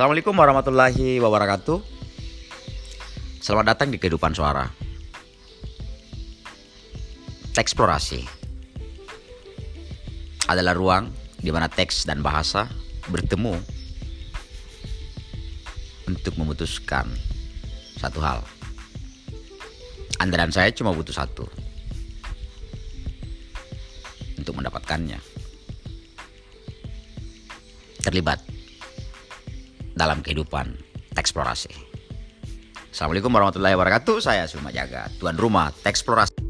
Assalamualaikum warahmatullahi wabarakatuh. Selamat datang di kehidupan suara. Teksplorasi adalah ruang di mana teks dan bahasa bertemu untuk memutuskan satu hal. Anda dan saya cuma butuh satu untuk mendapatkannya. Terlibat dalam kehidupan teksplorasi. Assalamualaikum warahmatullahi wabarakatuh. Saya Sulma Jaga, tuan rumah teksplorasi.